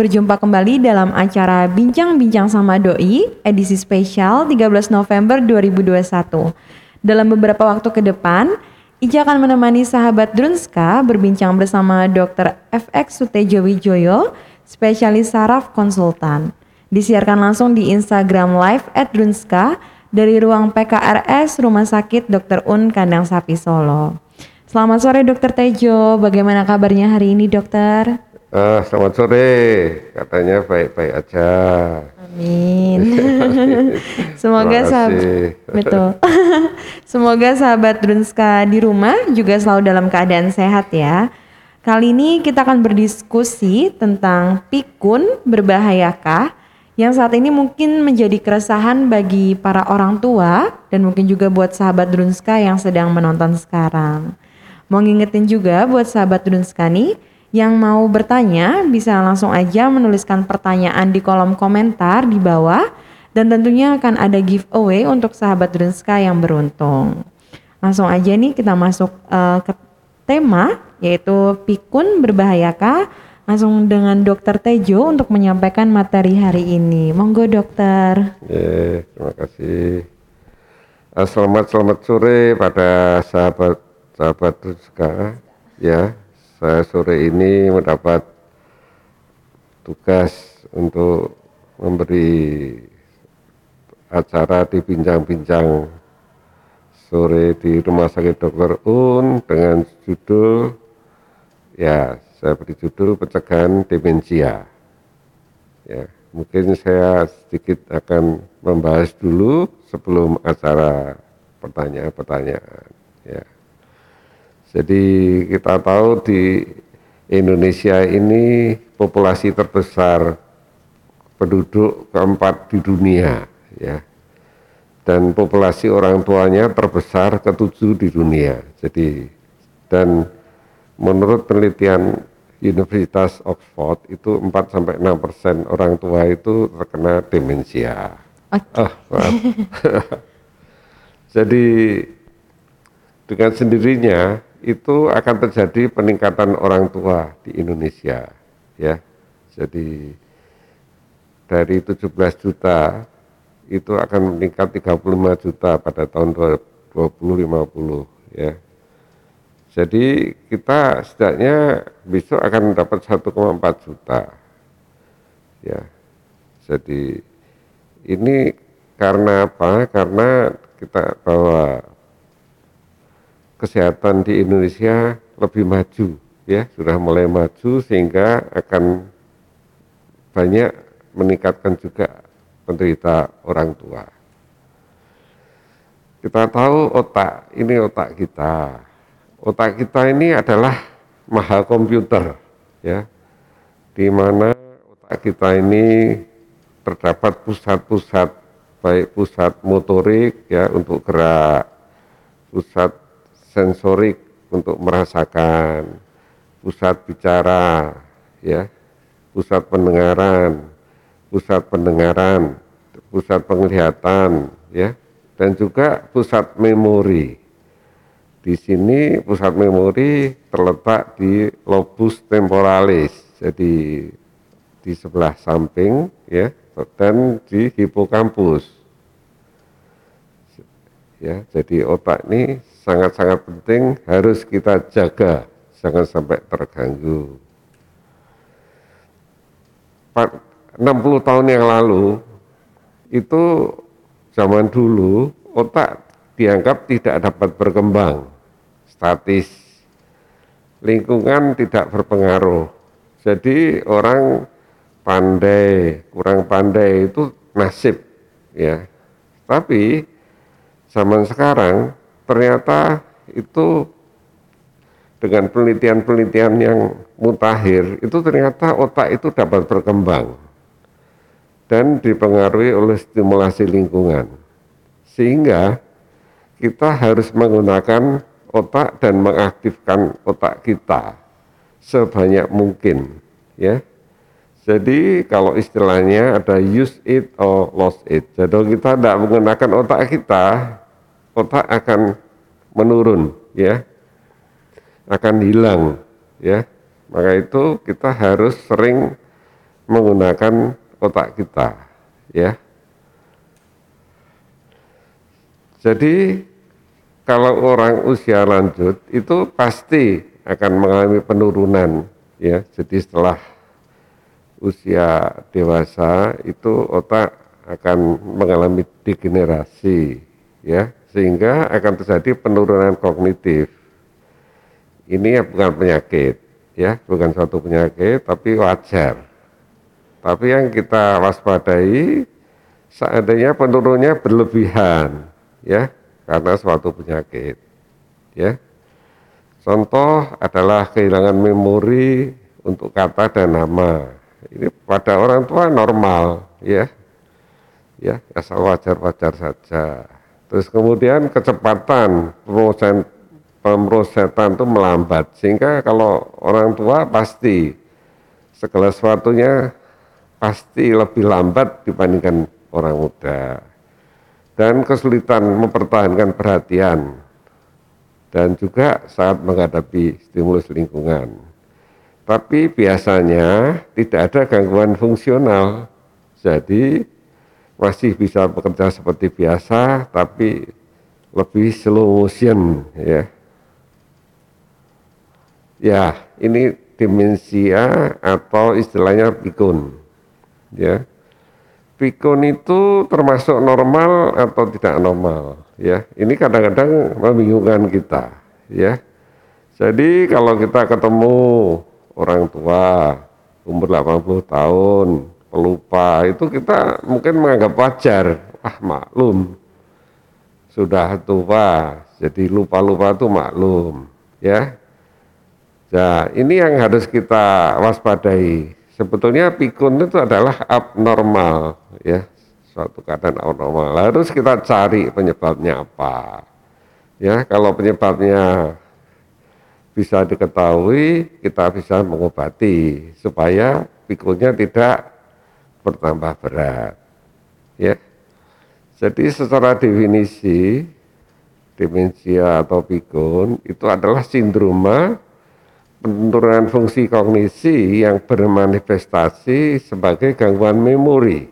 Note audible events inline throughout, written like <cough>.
berjumpa kembali dalam acara Bincang-Bincang sama Doi edisi spesial 13 November 2021. Dalam beberapa waktu ke depan, Ica akan menemani sahabat Drunska berbincang bersama Dr. FX Sutejo Wijoyo, spesialis saraf konsultan. Disiarkan langsung di Instagram Live at Drunska dari ruang PKRS Rumah Sakit Dr. Un Kandang Sapi Solo. Selamat sore Dokter Tejo, bagaimana kabarnya hari ini dokter? Uh, selamat sore, katanya baik-baik aja. Amin. <laughs> Semoga sahabat betul. <laughs> Semoga sahabat Drunska di rumah juga selalu dalam keadaan sehat ya. Kali ini kita akan berdiskusi tentang pikun berbahayakah yang saat ini mungkin menjadi keresahan bagi para orang tua dan mungkin juga buat sahabat Drunska yang sedang menonton sekarang. Mau ngingetin juga buat sahabat Dunskani yang mau bertanya bisa langsung aja menuliskan pertanyaan di kolom komentar di bawah dan tentunya akan ada giveaway untuk sahabat Drunska yang beruntung. Langsung aja nih kita masuk uh, ke tema yaitu pikun berbahayakah? Langsung dengan Dokter Tejo untuk menyampaikan materi hari ini. Monggo dokter. Yeah, terima kasih. Selamat selamat sore pada sahabat sahabat Rizka, ya saya sore ini mendapat tugas untuk memberi acara di bincang-bincang sore di Rumah Sakit Dr. Un dengan judul ya saya beri judul pencegahan demensia. Ya, mungkin saya sedikit akan membahas dulu sebelum acara pertanyaan-pertanyaan. Ya. Jadi kita tahu di Indonesia ini populasi terbesar penduduk keempat di dunia ya. Dan populasi orang tuanya terbesar ketujuh di dunia. Jadi dan menurut penelitian Universitas Oxford itu 4 sampai 6 persen orang tua itu terkena demensia. Okay. Oh, maaf. <laughs> Jadi dengan sendirinya itu akan terjadi peningkatan orang tua di Indonesia ya. Jadi dari 17 juta itu akan meningkat 35 juta pada tahun 2050 ya. Jadi kita setidaknya besok akan mendapat 1,4 juta. Ya. Jadi ini karena apa? Karena kita bahwa kesehatan di Indonesia lebih maju ya sudah mulai maju sehingga akan banyak meningkatkan juga penderita orang tua. Kita tahu otak ini otak kita. Otak kita ini adalah mahal komputer ya. Di mana otak kita ini terdapat pusat-pusat baik pusat motorik ya untuk gerak, pusat sensorik untuk merasakan, pusat bicara, ya, pusat pendengaran, pusat pendengaran, pusat penglihatan, ya, dan juga pusat memori. Di sini pusat memori terletak di lobus temporalis, jadi di sebelah samping, ya, dan di hipokampus. Ya, jadi otak ini sangat-sangat penting harus kita jaga jangan sampai terganggu. 60 tahun yang lalu itu zaman dulu otak dianggap tidak dapat berkembang, statis, lingkungan tidak berpengaruh. Jadi orang pandai, kurang pandai itu nasib ya. Tapi zaman sekarang ternyata itu dengan penelitian-penelitian yang mutakhir itu ternyata otak itu dapat berkembang dan dipengaruhi oleh stimulasi lingkungan. Sehingga kita harus menggunakan otak dan mengaktifkan otak kita sebanyak mungkin ya. Jadi kalau istilahnya ada use it or lost it. Jadi kita tidak menggunakan otak kita otak akan menurun ya. Akan hilang ya. Maka itu kita harus sering menggunakan otak kita ya. Jadi kalau orang usia lanjut itu pasti akan mengalami penurunan ya. Jadi setelah usia dewasa itu otak akan mengalami degenerasi ya sehingga akan terjadi penurunan kognitif. Ini ya bukan penyakit ya. Bukan suatu penyakit tapi wajar. Tapi yang kita waspadai seandainya penurunnya berlebihan ya. Karena suatu penyakit ya. Contoh adalah kehilangan memori untuk kata dan nama. Ini pada orang tua normal ya. Ya asal wajar-wajar saja. Terus kemudian kecepatan proses pemrosesan itu melambat sehingga kalau orang tua pasti segala sesuatunya pasti lebih lambat dibandingkan orang muda dan kesulitan mempertahankan perhatian dan juga saat menghadapi stimulus lingkungan. Tapi biasanya tidak ada gangguan fungsional. Jadi masih bisa bekerja seperti biasa tapi lebih slow motion ya. Ya, ini demensia atau istilahnya pikun. Ya. Pikun itu termasuk normal atau tidak normal ya. Ini kadang-kadang membingungkan kita ya. Jadi kalau kita ketemu orang tua umur 80 tahun pelupa itu kita mungkin menganggap wajar ah maklum sudah tua jadi lupa-lupa itu maklum ya Nah, ini yang harus kita waspadai. Sebetulnya pikun itu adalah abnormal, ya, suatu keadaan abnormal. Harus kita cari penyebabnya apa. Ya, kalau penyebabnya bisa diketahui, kita bisa mengobati supaya pikunnya tidak bertambah berat. Ya. Jadi secara definisi demensia atau pikun itu adalah sindroma penurunan fungsi kognisi yang bermanifestasi sebagai gangguan memori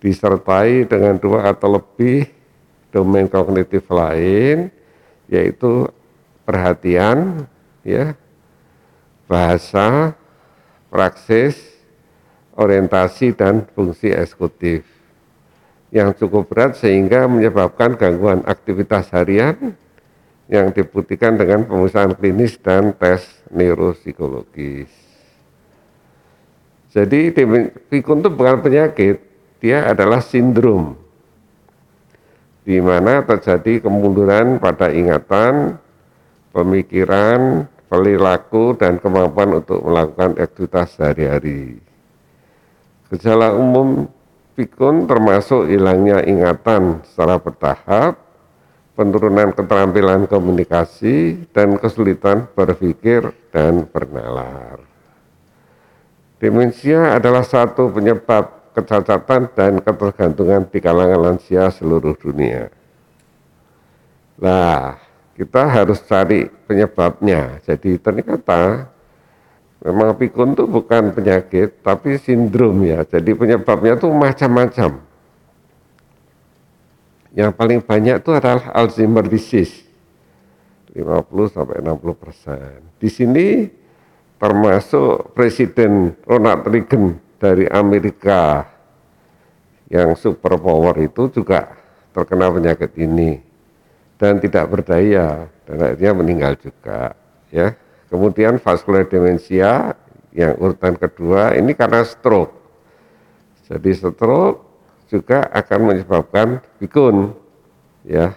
disertai dengan dua atau lebih domain kognitif lain yaitu perhatian ya bahasa praksis orientasi dan fungsi eksekutif yang cukup berat sehingga menyebabkan gangguan aktivitas harian yang dibuktikan dengan pemeriksaan klinis dan tes neuropsikologis. Jadi pikun itu bukan penyakit, dia adalah sindrom di mana terjadi kemunduran pada ingatan, pemikiran, perilaku dan kemampuan untuk melakukan aktivitas sehari-hari. Gejala umum pikun termasuk hilangnya ingatan secara bertahap, penurunan keterampilan komunikasi, dan kesulitan berpikir dan bernalar. Demensia adalah satu penyebab kecacatan dan ketergantungan di kalangan lansia seluruh dunia. Nah, kita harus cari penyebabnya. Jadi ternyata Memang pikun itu bukan penyakit, tapi sindrom ya. Jadi penyebabnya itu macam-macam. Yang paling banyak itu adalah Alzheimer disease. 50 sampai 60 persen. Di sini termasuk Presiden Ronald Reagan dari Amerika yang super power itu juga terkena penyakit ini dan tidak berdaya dan akhirnya meninggal juga ya Kemudian vaskular demensia yang urutan kedua ini karena stroke. Jadi stroke juga akan menyebabkan pikun ya.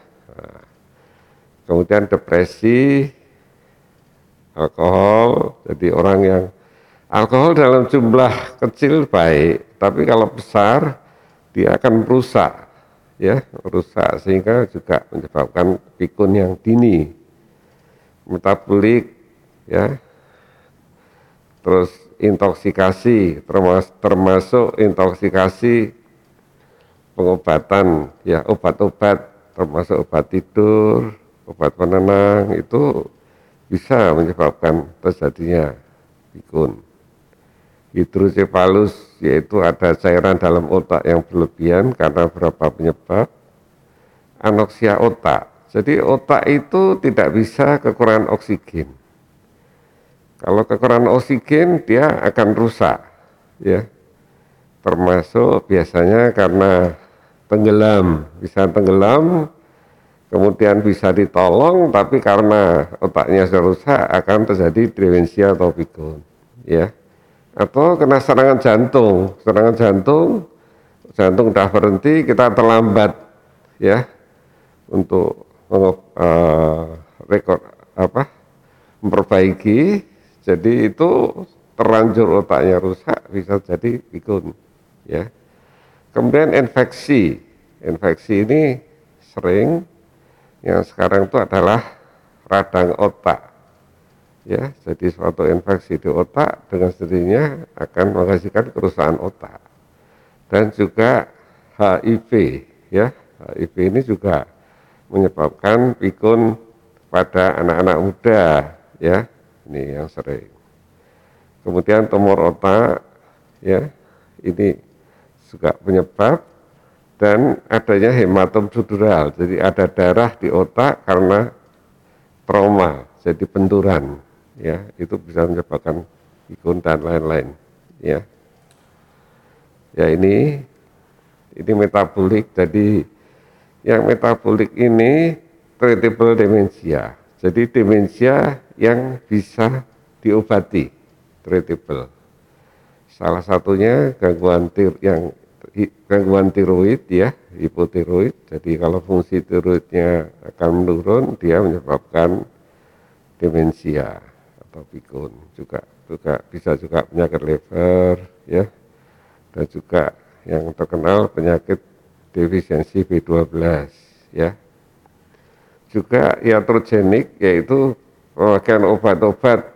Kemudian depresi, alkohol, jadi orang yang alkohol dalam jumlah kecil baik, tapi kalau besar dia akan merusak ya, merusak sehingga juga menyebabkan pikun yang dini. Metabolik ya. Terus intoksikasi termasuk, intoksikasi pengobatan ya obat-obat termasuk obat tidur obat penenang itu bisa menyebabkan terjadinya pikun. Hidrosefalus yaitu ada cairan dalam otak yang berlebihan karena beberapa penyebab. Anoksia otak jadi otak itu tidak bisa kekurangan oksigen kalau kekurangan oksigen dia akan rusak ya. Termasuk biasanya karena tenggelam bisa tenggelam kemudian bisa ditolong tapi karena otaknya sudah rusak akan terjadi demensia atau pikun ya. Atau kena serangan jantung. Serangan jantung jantung sudah berhenti kita terlambat ya untuk uh, rekor apa memperbaiki jadi itu terlanjur otaknya rusak bisa jadi pikun ya. Kemudian infeksi. Infeksi ini sering yang sekarang itu adalah radang otak ya. Jadi suatu infeksi di otak dengan sendirinya akan menghasilkan kerusakan otak. Dan juga HIV ya. HIV ini juga menyebabkan pikun pada anak-anak muda ya ini yang sering kemudian tumor otak ya ini juga penyebab dan adanya hematom sudural. Jadi ada darah di otak karena trauma, jadi benturan. Ya, itu bisa menyebabkan ikun dan lain-lain. Ya, ya ini ini metabolik. Jadi yang metabolik ini treatable demensia. Jadi demensia yang bisa diobati, treatable. Salah satunya gangguan tir yang gangguan tiroid ya, hipotiroid. Jadi kalau fungsi tiroidnya akan menurun, dia menyebabkan demensia atau pikun juga juga bisa juga penyakit liver ya dan juga yang terkenal penyakit defisiensi B12 ya juga iatrogenik yaitu pemakaian obat-obat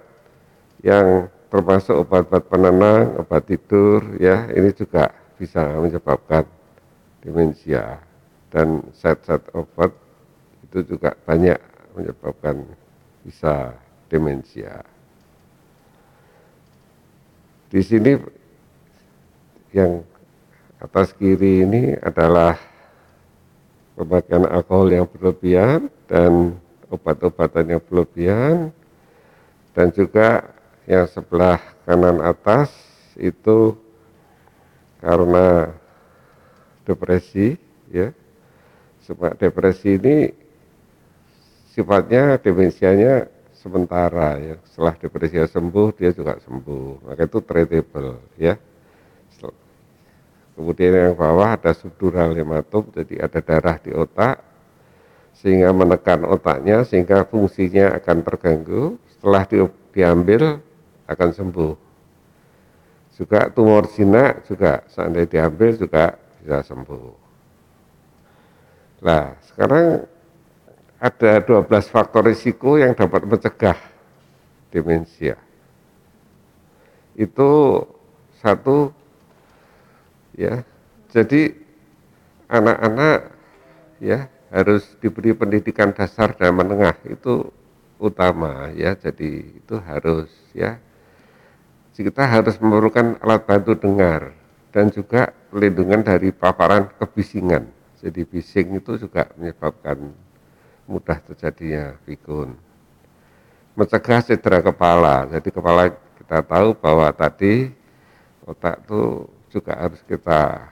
yang termasuk obat-obat penenang, obat tidur ya ini juga bisa menyebabkan demensia dan zat-zat obat itu juga banyak menyebabkan bisa demensia. Di sini yang atas kiri ini adalah pemakaian alkohol yang berlebihan dan obat-obatan yang berlebihan. Dan juga yang sebelah kanan atas itu karena depresi ya. Sebab depresi ini sifatnya demensianya sementara ya. Setelah depresi sembuh dia juga sembuh. Maka itu treatable ya kemudian yang bawah ada subdural hematom jadi ada darah di otak sehingga menekan otaknya sehingga fungsinya akan terganggu setelah di, diambil akan sembuh juga tumor jinak juga seandainya diambil juga bisa sembuh. Nah, sekarang ada 12 faktor risiko yang dapat mencegah demensia. Itu satu ya. Jadi anak-anak ya harus diberi pendidikan dasar dan menengah itu utama ya. Jadi itu harus ya kita harus memerlukan alat bantu dengar dan juga pelindungan dari paparan kebisingan. Jadi bising itu juga menyebabkan mudah terjadinya pikun. Mencegah cedera kepala. Jadi kepala kita tahu bahwa tadi otak itu juga harus kita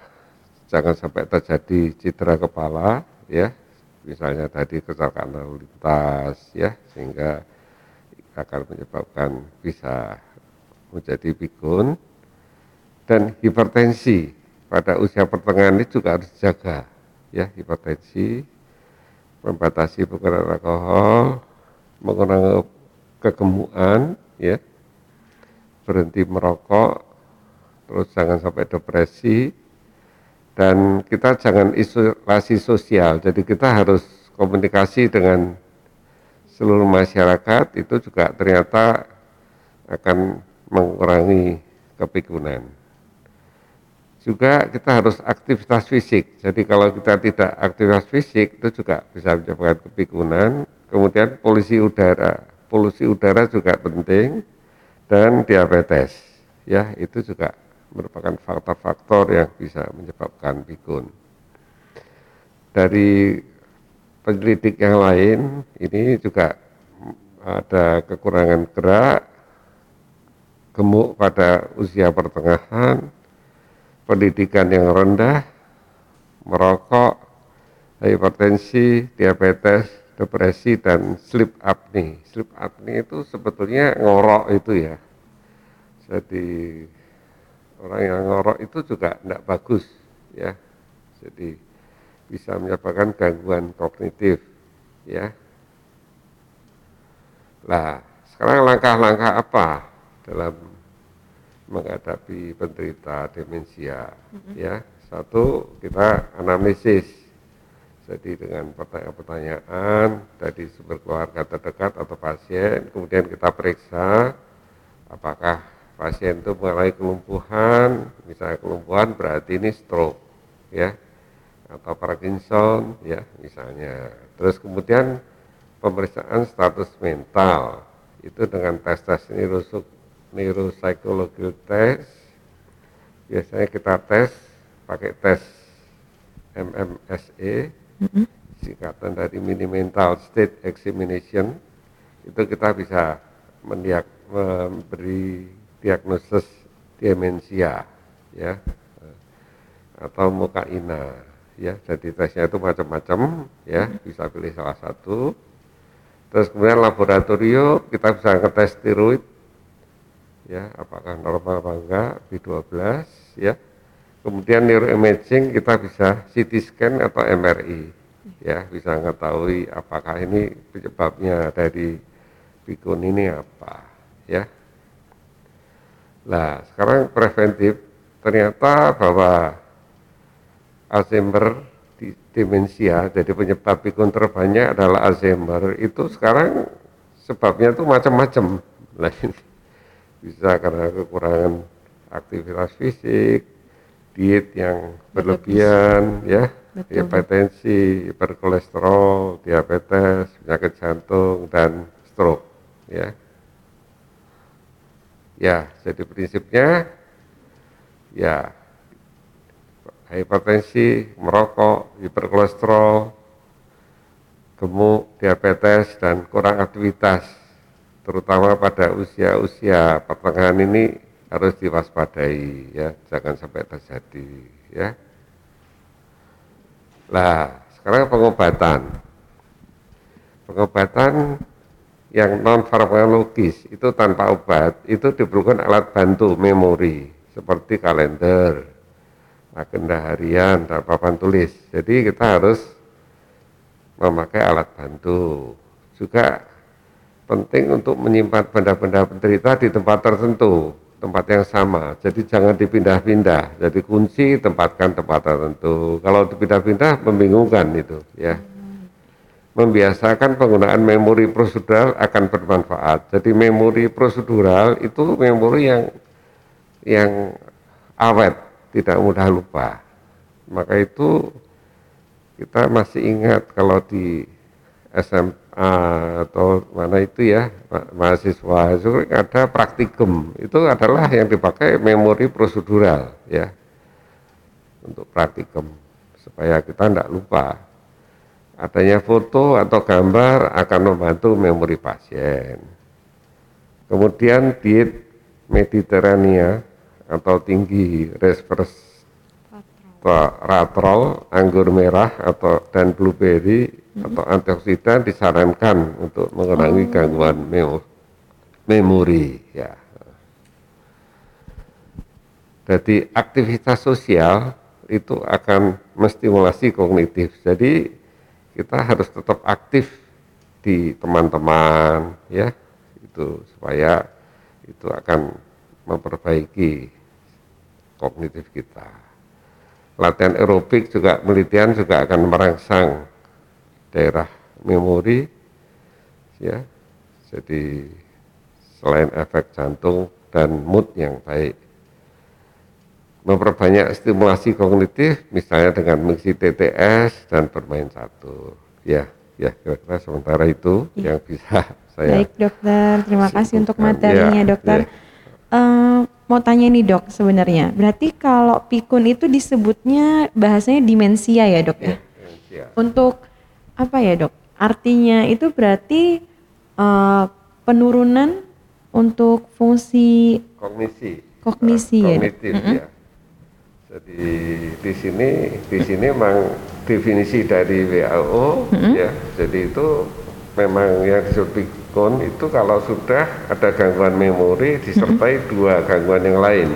jangan sampai terjadi cedera kepala ya. Misalnya tadi kecelakaan lalu lintas ya sehingga akan menyebabkan bisa menjadi pikun dan hipertensi pada usia pertengahan ini juga harus dijaga ya hipertensi membatasi penggunaan alkohol mengurangi kegemukan ya berhenti merokok terus jangan sampai depresi dan kita jangan isolasi sosial jadi kita harus komunikasi dengan seluruh masyarakat itu juga ternyata akan mengurangi kepikunan. Juga kita harus aktivitas fisik. Jadi kalau kita tidak aktivitas fisik itu juga bisa menyebabkan kepikunan. Kemudian polusi udara, polusi udara juga penting dan diabetes. ya itu juga merupakan faktor-faktor yang bisa menyebabkan pikun. Dari penyelidik yang lain ini juga ada kekurangan gerak, gemuk pada usia pertengahan, pendidikan yang rendah, merokok, hipertensi, diabetes, depresi, dan sleep apnea. Sleep apnea itu sebetulnya ngorok itu ya. Jadi orang yang ngorok itu juga tidak bagus ya. Jadi bisa menyebabkan gangguan kognitif ya Nah, sekarang langkah-langkah apa dalam menghadapi penderita demensia? Mm-hmm. Ya, satu kita anamnesis. Jadi dengan pertanyaan-pertanyaan dari sumber keluarga terdekat atau pasien, kemudian kita periksa apakah pasien itu mengalami kelumpuhan, misalnya kelumpuhan berarti ini stroke, ya, atau Parkinson, ya, misalnya. Terus kemudian pemeriksaan status mental itu dengan tes-tes neuropsychological test biasanya kita tes pakai tes MMSE mm-hmm. singkatan dari mini mental state examination itu kita bisa mendiak, memberi diagnosis demensia ya atau mukaina ya jadi tesnya itu macam-macam ya bisa pilih salah satu Terus kemudian laboratorium kita bisa ngetes tiroid ya apakah normal apa enggak B12 ya. Kemudian neuroimaging kita bisa CT scan atau MRI ya bisa mengetahui apakah ini penyebabnya dari pikun ini apa ya. Nah sekarang preventif ternyata bahwa Alzheimer demensia, jadi penyebab pikun terbanyak adalah Alzheimer, itu sekarang sebabnya itu macam-macam. Bisa karena kekurangan aktivitas fisik, diet yang berlebihan, ya, Betul. hipertensi, hiperkolesterol, diabetes, penyakit jantung, dan stroke, ya. Ya, jadi prinsipnya, ya hipertensi, merokok, hiperkolesterol, gemuk, diabetes, dan kurang aktivitas, terutama pada usia-usia pertengahan ini harus diwaspadai ya, jangan sampai terjadi ya. Lah, sekarang pengobatan. Pengobatan yang non farmakologis itu tanpa obat itu diperlukan alat bantu memori seperti kalender, agenda harian dan papan tulis. Jadi kita harus memakai alat bantu. Juga penting untuk menyimpan benda-benda penderita di tempat tertentu, tempat yang sama. Jadi jangan dipindah-pindah. Jadi kunci tempatkan tempat tertentu. Kalau dipindah-pindah membingungkan itu ya. Membiasakan penggunaan memori prosedural akan bermanfaat. Jadi memori prosedural itu memori yang yang awet tidak mudah lupa. Maka itu kita masih ingat kalau di SMA atau mana itu ya mahasiswa itu ada praktikum itu adalah yang dipakai memori prosedural ya untuk praktikum supaya kita tidak lupa adanya foto atau gambar akan membantu memori pasien kemudian diet Mediterania atau tinggi resveratrol, anggur merah atau dan blueberry hmm. atau antioksidan disarankan untuk mengurangi oh. gangguan memori ya. Jadi aktivitas sosial itu akan menstimulasi kognitif. Jadi kita harus tetap aktif di teman-teman ya itu supaya itu akan memperbaiki kognitif kita. Latihan aerobik juga penelitian juga akan merangsang daerah memori ya. Jadi selain efek jantung dan mood yang baik. Memperbanyak stimulasi kognitif misalnya dengan mengisi TTS dan bermain satu. Ya, ya kira-kira sementara itu ya. yang bisa <laughs> saya Baik dokter, terima kasih untuk materinya ya, dokter. Ya. Uh, mau tanya nih dok sebenarnya. Berarti kalau pikun itu disebutnya bahasanya demensia ya dok ya? Demensia. Untuk apa ya dok? Artinya itu berarti uh, penurunan untuk fungsi Kognisi. Kognisi ya, Dok? Kognitif ya. Jadi di sini di sini memang definisi dari WHO ya. Jadi itu memang yang disebut pikun itu kalau sudah ada gangguan memori disertai dua gangguan yang lain.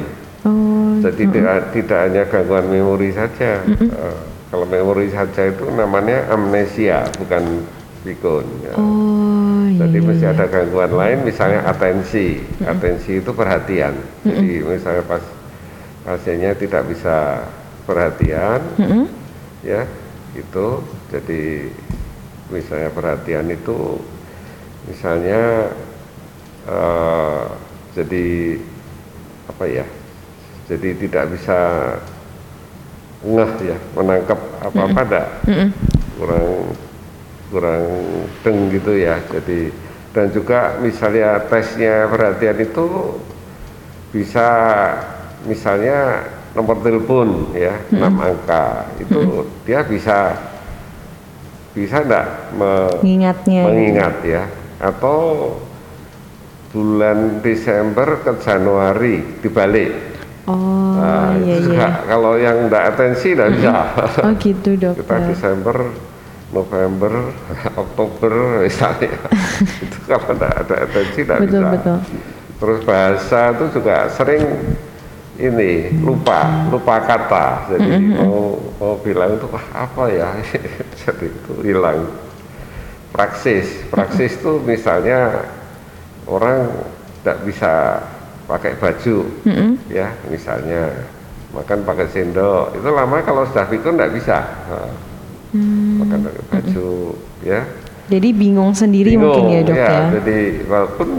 oh Jadi tidak, tidak hanya gangguan memori saja. Eh, kalau memori saja itu namanya amnesia, bukan pikun. ya. oh iya Jadi mesti ada gangguan lain, misalnya atensi. Atensi itu perhatian. Jadi misalnya pas pasiennya tidak bisa perhatian, Mm-mm. ya itu jadi misalnya perhatian itu misalnya eh, jadi apa ya jadi tidak bisa ngeh ya menangkap apa apa enggak Mm-mm. kurang kurang deng gitu ya jadi dan juga misalnya tesnya perhatian itu bisa misalnya nomor telepon ya enam angka itu dia bisa bisa enggak me- Mengingatnya. mengingat ya atau bulan Desember ke Januari dibalik Oh Nah, iya itu iya. kalau yang enggak atensi enggak bisa Oh gitu kita dokter. Desember November <laughs> Oktober misalnya <laughs> itu kalau enggak ada atensi enggak Betul bisa betul. terus bahasa itu juga sering ini lupa lupa kata. Jadi mau mau bilang itu "Wah, apa ya? <laughs> Jadi itu hilang. Praksis praksis itu misalnya orang tidak bisa pakai baju ya misalnya makan pakai sendok. Itu lama kalau sudah pikun tidak bisa. Nah, makan pakai baju ya. Jadi bingung sendiri mungkin ya dok ya. jadi walaupun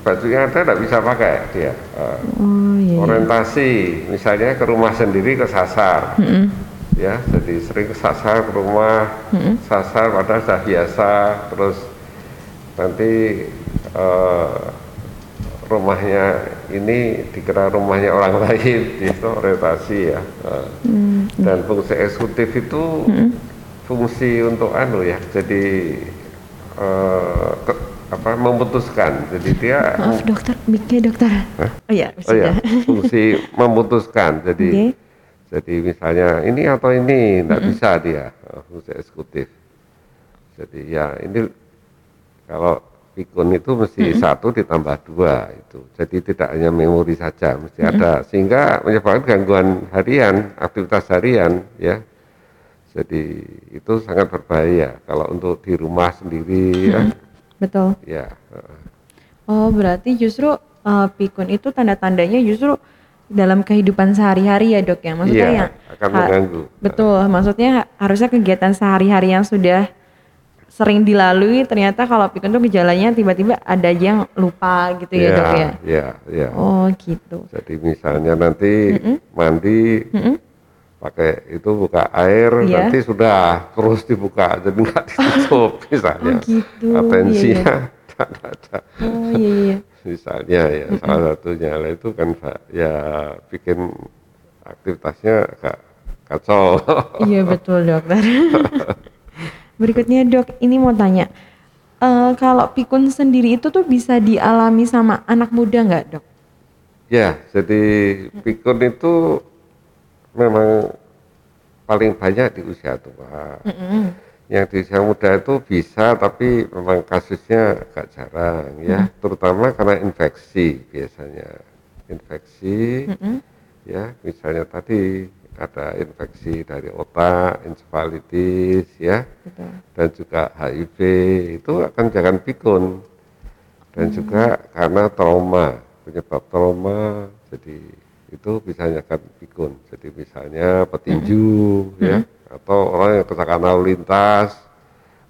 bajunya ada tidak bisa pakai dia Nah, Oh iya. iya. orientasi misalnya ke rumah sendiri kesasar Mm-mm. ya jadi sering kesasar ke rumah sasar padahal sudah biasa terus nanti eh, rumahnya ini dikira rumahnya orang <laughs> lain itu orientasi ya Eh, Hmm. dan fungsi eksekutif itu fungsi untuk anu ya jadi eh, ke- apa memutuskan jadi dia Maaf dokter, mic-nya dokter. Oh iya, Oh ya, fungsi memutuskan. Jadi Oke. jadi misalnya ini atau ini tidak bisa dia fungsi eksekutif. Jadi ya ini kalau pikun itu mesti satu ditambah dua itu. Jadi tidak hanya memori saja, mesti ada sehingga menyebabkan gangguan harian, aktivitas harian ya. Jadi itu sangat berbahaya kalau untuk di rumah sendiri ya. Betul. Ya. Oh berarti justru uh, pikun itu tanda-tandanya justru dalam kehidupan sehari-hari ya dok ya. Maksudnya Iya, yang akan mengganggu. Betul, maksudnya ha- harusnya kegiatan sehari-hari yang sudah sering dilalui ternyata kalau pikun tuh gejalanya tiba-tiba ada aja yang lupa gitu ya, dok ya. Ya, ya. Oh gitu. Jadi misalnya nanti mandi pakai itu buka air Iya. nanti sudah terus dibuka jadi nggak ditutup <laughs> misalnya. Oh, gitu. Atensinya tidak ada. <laughs> Oh iya iya. Misalnya ya salah satunya lah itu kan ya bikin aktivitasnya agak kacau. <laughs> Iya betul dokter. Berikutnya dok, ini mau tanya, Eh, kalau pikun sendiri itu tuh bisa dialami sama anak muda nggak dok? ya, jadi pikun itu memang paling banyak di usia tua. Mm-mm. yang di usia muda itu bisa tapi memang kasusnya agak jarang ya terutama karena infeksi biasanya infeksi Mm-mm. ya misalnya tadi ada infeksi dari otak encephalitis ya Betul. dan juga HIV itu akan jangan pikun dan juga karena trauma penyebab trauma jadi itu bisa akan pikun jadi misalnya petinju ya atau orang yang kecelakaan lalu lintas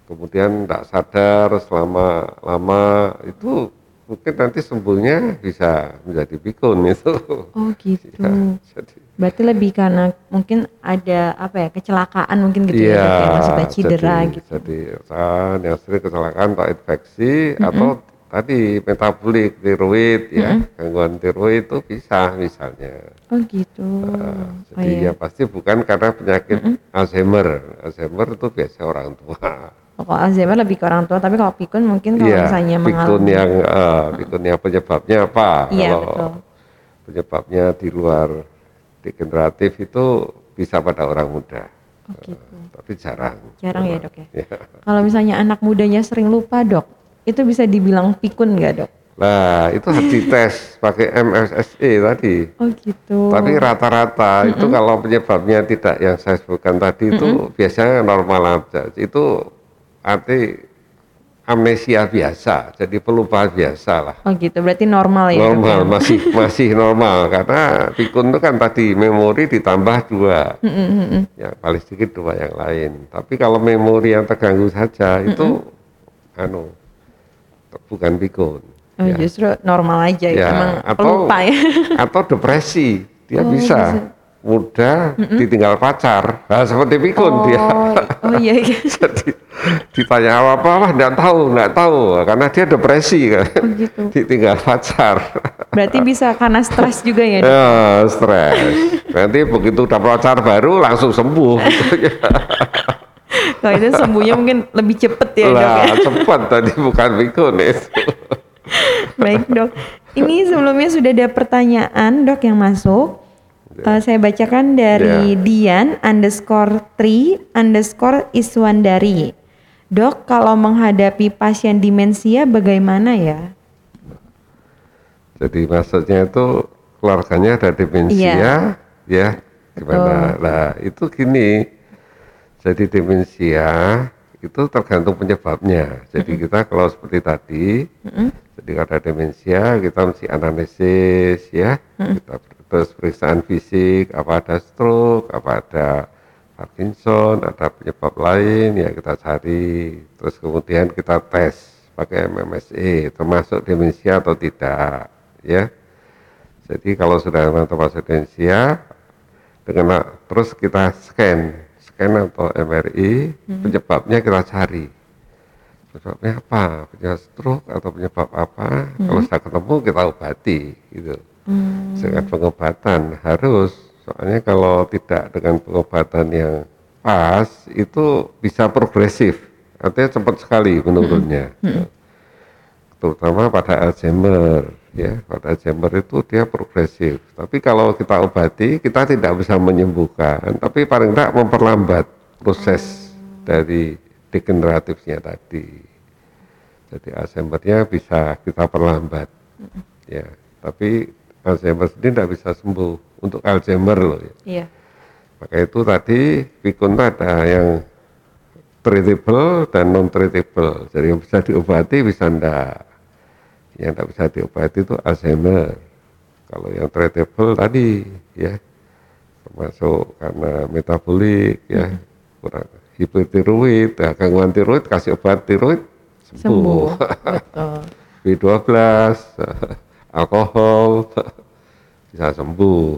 kemudian tidak sadar selama lama itu mungkin nanti sembuhnya bisa menjadi pikun <laughs> itu. Oh gitu. Ya, jadi Berarti lebih karena mungkin ada apa ya kecelakaan mungkin gitu ya, ya maksudnya cedera jadi, gitu. Jadi yang sering kecelakaan atau infeksi atau tadi metabolik tiroid ya mm-hmm. gangguan tiroid itu bisa misalnya oh gitu jadi oh, iya. ya pasti bukan karena penyakit mm-hmm. Alzheimer Alzheimer itu biasa orang tua oh, kalau Alzheimer lebih ke orang tua tapi kalau pikun mungkin kalau yeah, misalnya pikun yang uh, pikun yang penyebabnya apa yeah, kalau betul. penyebabnya di luar degeneratif itu bisa pada orang muda oh, gitu. uh, tapi jarang jarang ya dok ya, ya. kalau misalnya anak mudanya sering lupa dok itu bisa dibilang pikun nggak dok? Nah itu harus dites pakai MSSE tadi. Oh gitu. Tapi rata-rata mm -hmm. itu kalau penyebabnya tidak yang saya sebutkan tadi mm -hmm. itu biasanya normal aja. Itu arti amnesia biasa, jadi pelupaan biasa lah. Oh gitu, berarti normal ya? Normal, ya? masih <laughs> masih normal karena pikun itu kan tadi memori ditambah dua, mm -hmm. ya paling sedikit dua yang lain. Tapi kalau memori yang terganggu saja itu, mm -hmm. anu bukan pikun. Oh, ya. justru normal aja ya, emang atau, lupa ya. <laughs> atau depresi, dia oh, bisa. bisa muda mm -mm. ditinggal pacar nah, seperti pikun oh, dia oh iya, iya. <laughs> jadi ditanya apa apa lah nggak tahu nggak tahu karena dia depresi kan oh, gitu. ditinggal pacar berarti bisa karena stres juga ya ya stres nanti begitu udah pacar baru langsung sembuh <laughs> Kalau itu sembuhnya mungkin lebih cepet ya lah, dok ya. cepat tadi bukan pikun itu. Baik dok. Ini sebelumnya sudah ada pertanyaan dok yang masuk. Yeah. Uh, saya bacakan dari yeah. Dian underscore tri underscore Iswandari. Dok, kalau menghadapi pasien demensia bagaimana ya? Jadi maksudnya itu keluarganya ada demensia, yeah. ya gimana? Betul. Nah itu gini, jadi demensia itu tergantung penyebabnya. Jadi kita kalau seperti tadi, jadi ada demensia kita mesti analisis ya, kita terus periksaan fisik, apa ada stroke, apa ada Parkinson, ada penyebab lain ya kita cari. Terus kemudian kita tes pakai MMSE termasuk demensia atau tidak ya. Jadi kalau sudah termasuk demensia dengan terus kita scan scan atau MRI hmm. penyebabnya kita cari penyebabnya apa penyebab stroke atau penyebab apa hmm. kalau sudah ketemu kita obati gitu hmm. dengan pengobatan harus soalnya kalau tidak dengan pengobatan yang pas itu bisa progresif artinya cepat sekali menurunnya hmm. Hmm. terutama pada Alzheimer ya pada chamber itu dia progresif tapi kalau kita obati kita tidak bisa menyembuhkan tapi paling tidak memperlambat proses dari degeneratifnya tadi jadi Alzheimer-nya bisa kita perlambat ya tapi Alzheimer sendiri tidak bisa sembuh untuk Alzheimer loh ya. Iya. Maka itu tadi pikun ada yang treatable dan non treatable. Jadi yang bisa diobati bisa enggak yang tidak bisa diobati itu Alzheimer. Kalau yang treatable tadi ya termasuk karena metabolik ya hmm. kurang hipotiroid, ya, gangguan tiroid kasih obat tiroid sembuh. sembuh. <laughs> B12, alkohol bisa sembuh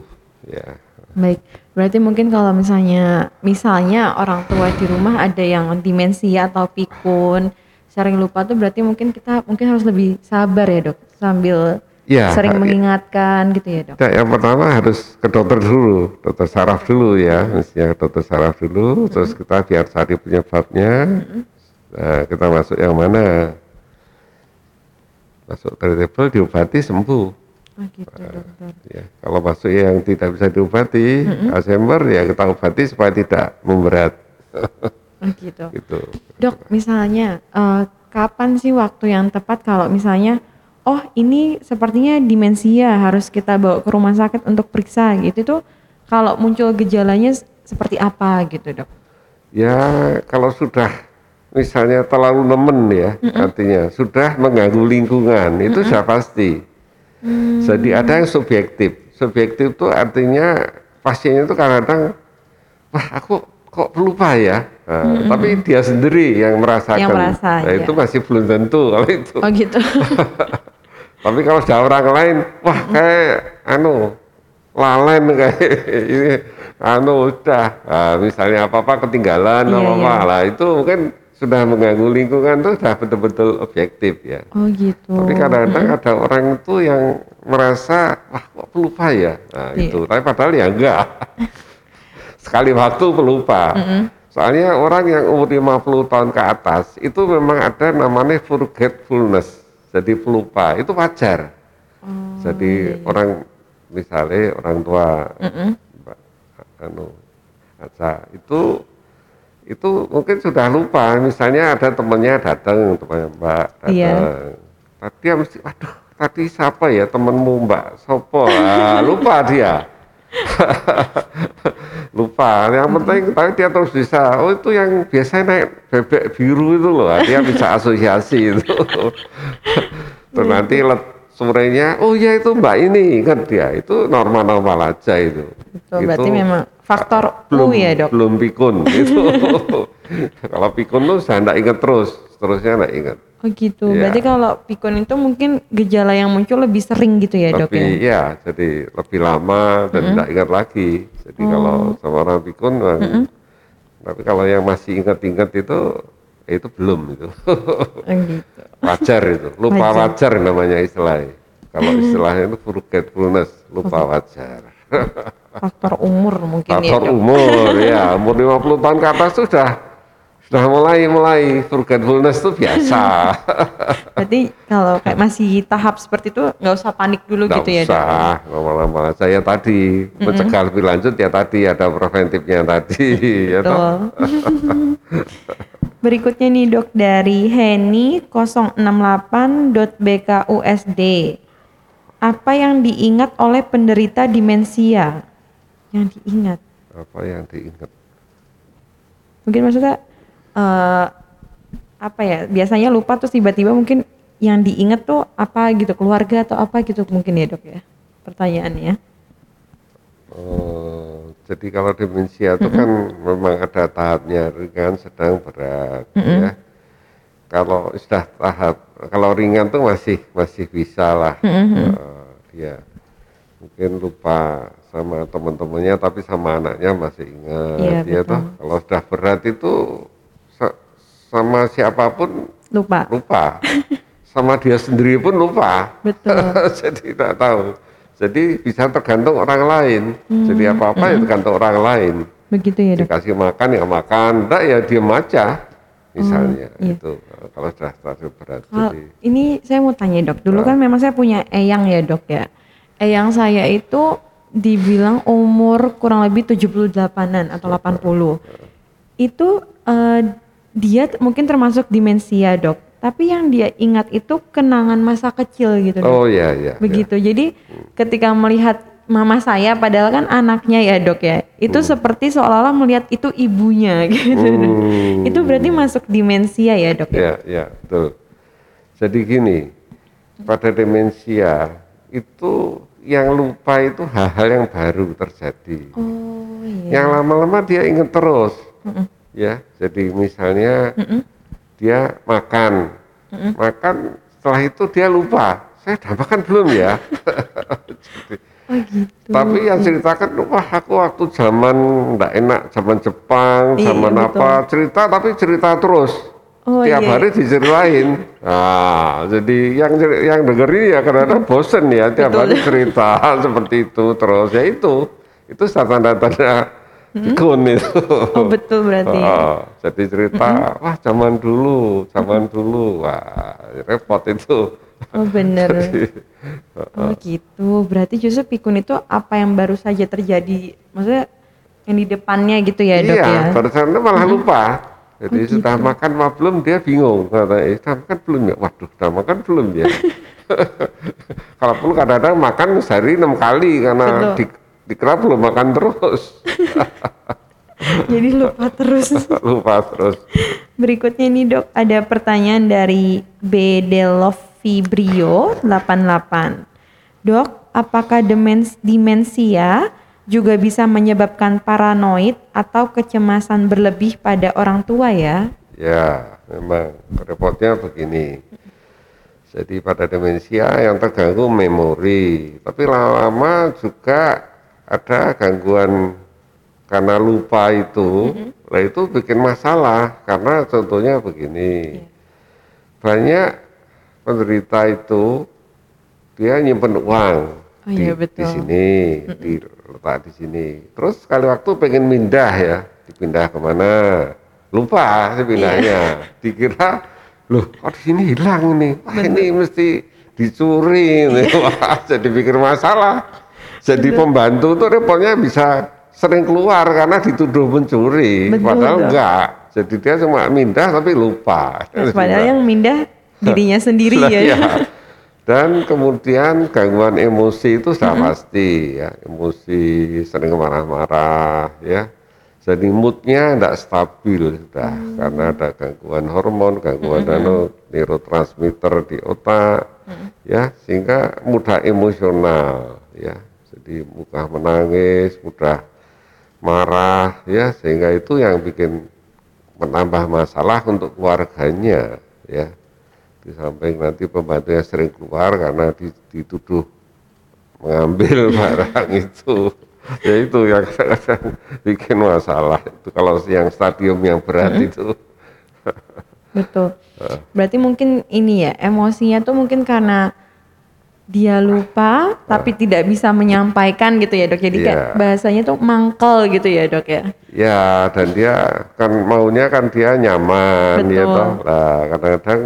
ya. Baik, berarti mungkin kalau misalnya misalnya orang tua di rumah ada yang demensia atau pikun sering lupa tuh berarti mungkin kita mungkin harus lebih sabar ya dok sambil ya, sering mengingatkan gitu ya dok. Ya, yang pertama harus ke dokter dulu, dokter saraf dulu ya, mestinya dokter saraf dulu, hmm. terus kita biar cari penyebabnya, hmm. nah, kita masuk yang mana, masuk treatable diobati sembuh. Oh gitu, dokter. ya, kalau masuk yang tidak bisa diobati, hmm. Alzheimer ya kita obati supaya tidak memberat. <laughs> <laughs> Gitu. gitu. Dok, misalnya uh, kapan sih waktu yang tepat kalau misalnya oh ini sepertinya demensia harus kita bawa ke rumah sakit untuk periksa gitu tuh kalau muncul gejalanya seperti apa gitu dok? Ya kalau sudah misalnya terlalu nemen ya mm -mm. artinya sudah mengganggu lingkungan itu mm -mm. sudah pasti. Mm. Jadi ada yang subjektif. Subjektif itu artinya pasiennya itu kadang-kadang wah aku kok lupa ya. Nah, mm-hmm. Tapi dia sendiri yang merasakan. Yang merasa, nah, ya. itu masih belum tentu kalau itu. Oh gitu. <laughs> tapi kalau sudah orang lain, wah kayak anu lalen kayak <laughs> ini anu udah nah, misalnya apa apa ketinggalan yeah, apa apa yeah. lah itu mungkin sudah mengganggu lingkungan itu sudah betul-betul objektif ya. Oh gitu. Tapi kadang-kadang ada orang itu yang merasa wah kok pelupa ya, nah Iya. itu. Tapi padahal ya enggak. <laughs> Sekali waktu pelupa. Soalnya orang yang umur 50 tahun ke atas itu memang ada namanya forgetfulness, jadi pelupa. Itu wajar. Oh, jadi iya, orang misalnya orang tua Mm-mm. Mbak anu Aca itu itu mungkin sudah lupa misalnya ada temennya datang temannya Mbak datang Iya. tadi dia mesti waduh tadi siapa ya temenmu Mbak Sopo ah, lupa dia <laughs> lupa. Yang penting tapi dia terus bisa oh itu yang biasanya naik bebek biru itu loh. Dia <laughs> bisa asosiasi itu. <laughs> Terus nanti let- sorenya oh ya itu mbak ini. Ingat dia itu normal-normal aja itu. Betul, berarti Itu memang faktor belum U ya dok. belum pikun <laughs> itu kalau pikun tuh saya enggak ingat terus terusnya enggak ingat. Oh gitu. Iya. Berarti kalau pikun itu mungkin gejala yang muncul lebih sering gitu ya dok lebih ya. ya jadi lebih lama dan enggak ingat lagi jadi Oh. kalau sama pikun memang- tapi kalau yang masih ingat-ingat itu ya itu belum itu. Oh gitu. wajar itu. Lupa Wajar. wajar, namanya istilahnya. Kalau istilahnya itu forgetfulness lupa wajar. Faktor umur mungkin ya faktor umur ya umur 50 tahun ke atas sudah sudah mulai mulai forgetfulness itu biasa <laughs> Berarti kalau kayak masih tahap seperti itu nggak usah panik dulu nggak gitu ya usah normal-normal aja ya tadi mencegah lebih lanjut ya tadi ada preventifnya tadi <laughs> ya. Betul. <laughs> Berikutnya nih dok dari Heni 068.bkusd. Apa yang diingat oleh penderita demensia? Yang diingat. apa yang diingat Mungkin maksudnya eh apa ya? Biasanya lupa terus tiba-tiba mungkin yang diingat tuh apa gitu keluarga atau apa gitu mungkin ya dok ya? Pertanyaannya. Oh, jadi kalau demensia itu kan memang ada tahapnya ringan, sedang, berat, ya. Kalau sudah tahap, kalau ringan tuh masih masih bisa lah, Eh, dia mungkin lupa sama teman-temannya, tapi sama anaknya masih ingat, ya betul. toh. Kalau sudah berat itu sama siapa pun Lupa. lupa, sama dia sendiri pun lupa. Betul. <laughs> jadi tidak tahu. Jadi bisa tergantung orang lain. Jadi apa-apa ya tergantung orang lain. Begitu ya dok. Dikasih makan ya makan, enggak ya diem aja. Misalnya iya. itu kalau sudah terlalu berat. Kalau Jadi ini saya mau tanya dok, dulu kan memang saya punya eyang ya dok ya. Eyang saya itu dibilang umur kurang lebih 78-an atau 80. Itu eh, dia mungkin termasuk demensia dok. Tapi yang dia ingat itu kenangan masa kecil gitu dok. oh ya ya. Begitu. Jadi ketika melihat mama saya padahal kan anaknya ya dok ya. Itu seperti seolah-olah melihat itu ibunya <laughs> gitu. Dok. Hmm. Itu berarti masuk demensia ya dok ya. Ya betul. Jadi gini, pada demensia itu yang lupa itu hal-hal yang baru terjadi. Oh iya. yang lama-lama dia inget terus ya jadi misalnya dia makan. Makan setelah itu dia lupa. Saya udah makan belum ya? <laughs> Jadi, Oh gitu. tapi yang ceritakan wah aku waktu zaman nggak enak zaman Jepang Iya, zaman betul. apa cerita tapi cerita terus. Oh, tiap iya. hari diceritain. Nah jadi yang yang dengerin ya kadang-kadang bosen ya tiap Betul. hari cerita <laughs> seperti itu terus. Ya itu itu tanda-tanda pikun itu Oh betul berarti. Oh, jadi cerita, wah zaman dulu, zaman dulu, wah repot itu. Oh bener. <laughs> Oh gitu. Berarti justru pikun itu apa yang baru saja terjadi, maksudnya yang di depannya gitu ya dok iya, ya. barusan itu malah lupa. Jadi Oh, sudah gitu. makan apa belum dia bingung kata, eh sudah makan belum ya? Waduh, sudah makan belum ya? <laughs> <laughs> Kalau perlu kadang-kadang makan sehari enam kali karena Betul. di, dikira belum makan terus, <laughs> Jadi lupa terus. <laughs> lupa terus. Berikutnya nih dok, ada pertanyaan dari B. Delovibrio 88. Dok, apakah demens demensia juga bisa menyebabkan paranoid atau kecemasan berlebih pada orang tua ya? Ya, memang repotnya begini. Jadi pada demensia yang terganggu memori, tapi lama-lama juga ada gangguan karena lupa itu, mm -hmm. itu bikin masalah karena contohnya begini, yeah. banyak penderita itu dia nyimpen uang oh, di, iya, betul. di sini, mm -hmm. diletak di sini, terus sekali waktu pengen mindah ya, dipindah ke mana, lupa sih pindahnya, yeah. dikira loh kok di sini hilang nih, wah ini mesti dicuri, nih. <laughs> wah jadi pikir masalah. Jadi Betul. pembantu tuh repotnya bisa sering keluar karena dituduh mencuri, Betul, padahal betul. enggak. Jadi dia cuma mindah tapi lupa. Nah, padahal yang mindah dirinya sendiri ya. ya. Dan kemudian gangguan emosi itu sudah hmm. pasti ya, emosi sering marah-marah ya. Jadi moodnya tidak stabil sudah hmm. karena ada gangguan hormon, gangguan hmm. neurotransmitter di otak hmm. ya sehingga mudah emosional ya jadi mudah menangis, mudah marah ya sehingga itu yang bikin menambah masalah untuk keluarganya ya. Di samping nanti pembantunya sering keluar karena dituduh mengambil <laughs> barang itu. Ya itu yang kadang-kadang bikin masalah itu. Kalau yang stadium yang berat hmm. itu. Betul. <laughs> Berarti mungkin ini ya emosinya tuh mungkin karena dia lupa tapi tidak bisa menyampaikan gitu ya dok jadi yeah. kayak bahasanya tuh mangkel gitu ya dok ya ya dan dia kan maunya kan dia nyaman ya Betul. ya toh lah kadang-kadang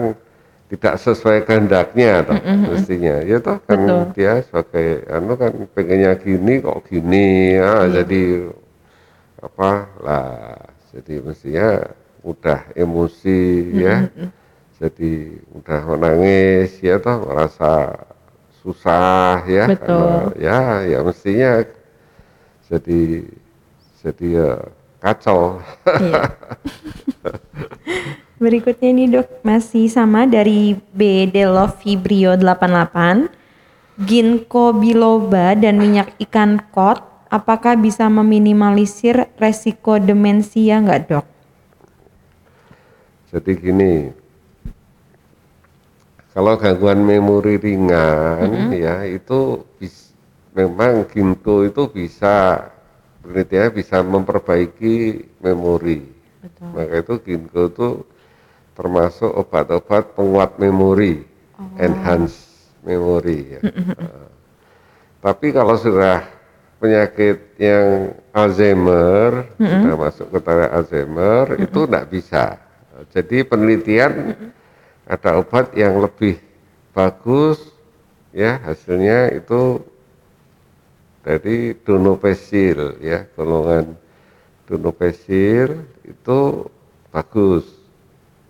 tidak sesuai kehendaknya toh mm -hmm. mestinya ya toh kan Betul. dia sebagai anu kan pengennya gini kok gini ya yeah. jadi apa lah jadi mestinya mudah emosi mm -hmm. ya jadi mudah menangis ya toh merasa susah ya Betul. karena ya ya mestinya jadi jadi ya kacau. Iya. <laughs> Berikutnya nih dok masih sama dari B Fibrio 88 ginkgo biloba dan minyak ikan kod apakah bisa meminimalisir resiko demensia nggak dok? Jadi gini, kalau gangguan memori ringan mm -hmm. ya itu bis, memang ginkgo itu bisa penelitiannya bisa memperbaiki memori. Betul. Maka itu ginkgo itu termasuk obat-obat penguat memori, oh. enhance memori ya. Uh, tapi kalau sudah penyakit yang Alzheimer, mm -hmm. sudah masuk ke taraf Alzheimer, mm -hmm. itu tidak bisa. Jadi penelitian mm -hmm ada obat yang lebih bagus ya hasilnya itu dari donopesil ya golongan donopesil itu bagus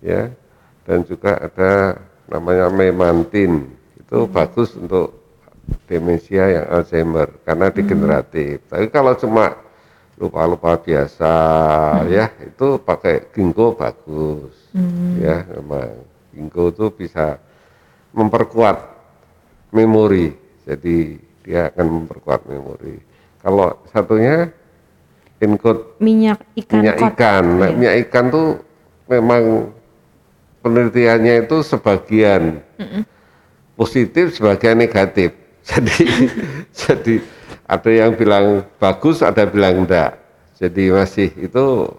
ya dan juga ada namanya memantin itu hmm. bagus untuk demensia yang Alzheimer karena degeneratif. Hmm. Tapi kalau cuma lupa-lupa biasa hmm. ya itu pakai ginkgo bagus hmm. ya memang ginkgo itu bisa memperkuat memori. Jadi dia akan memperkuat memori. Kalau satunya include minyak ikan. Minyak ikan. Nah, minyak ikan tuh memang penelitiannya itu sebagian mm -mm. positif, sebagian negatif. <laughs> Jadi <laughs> jadi ada yang bilang bagus, ada bilang enggak. Jadi masih itu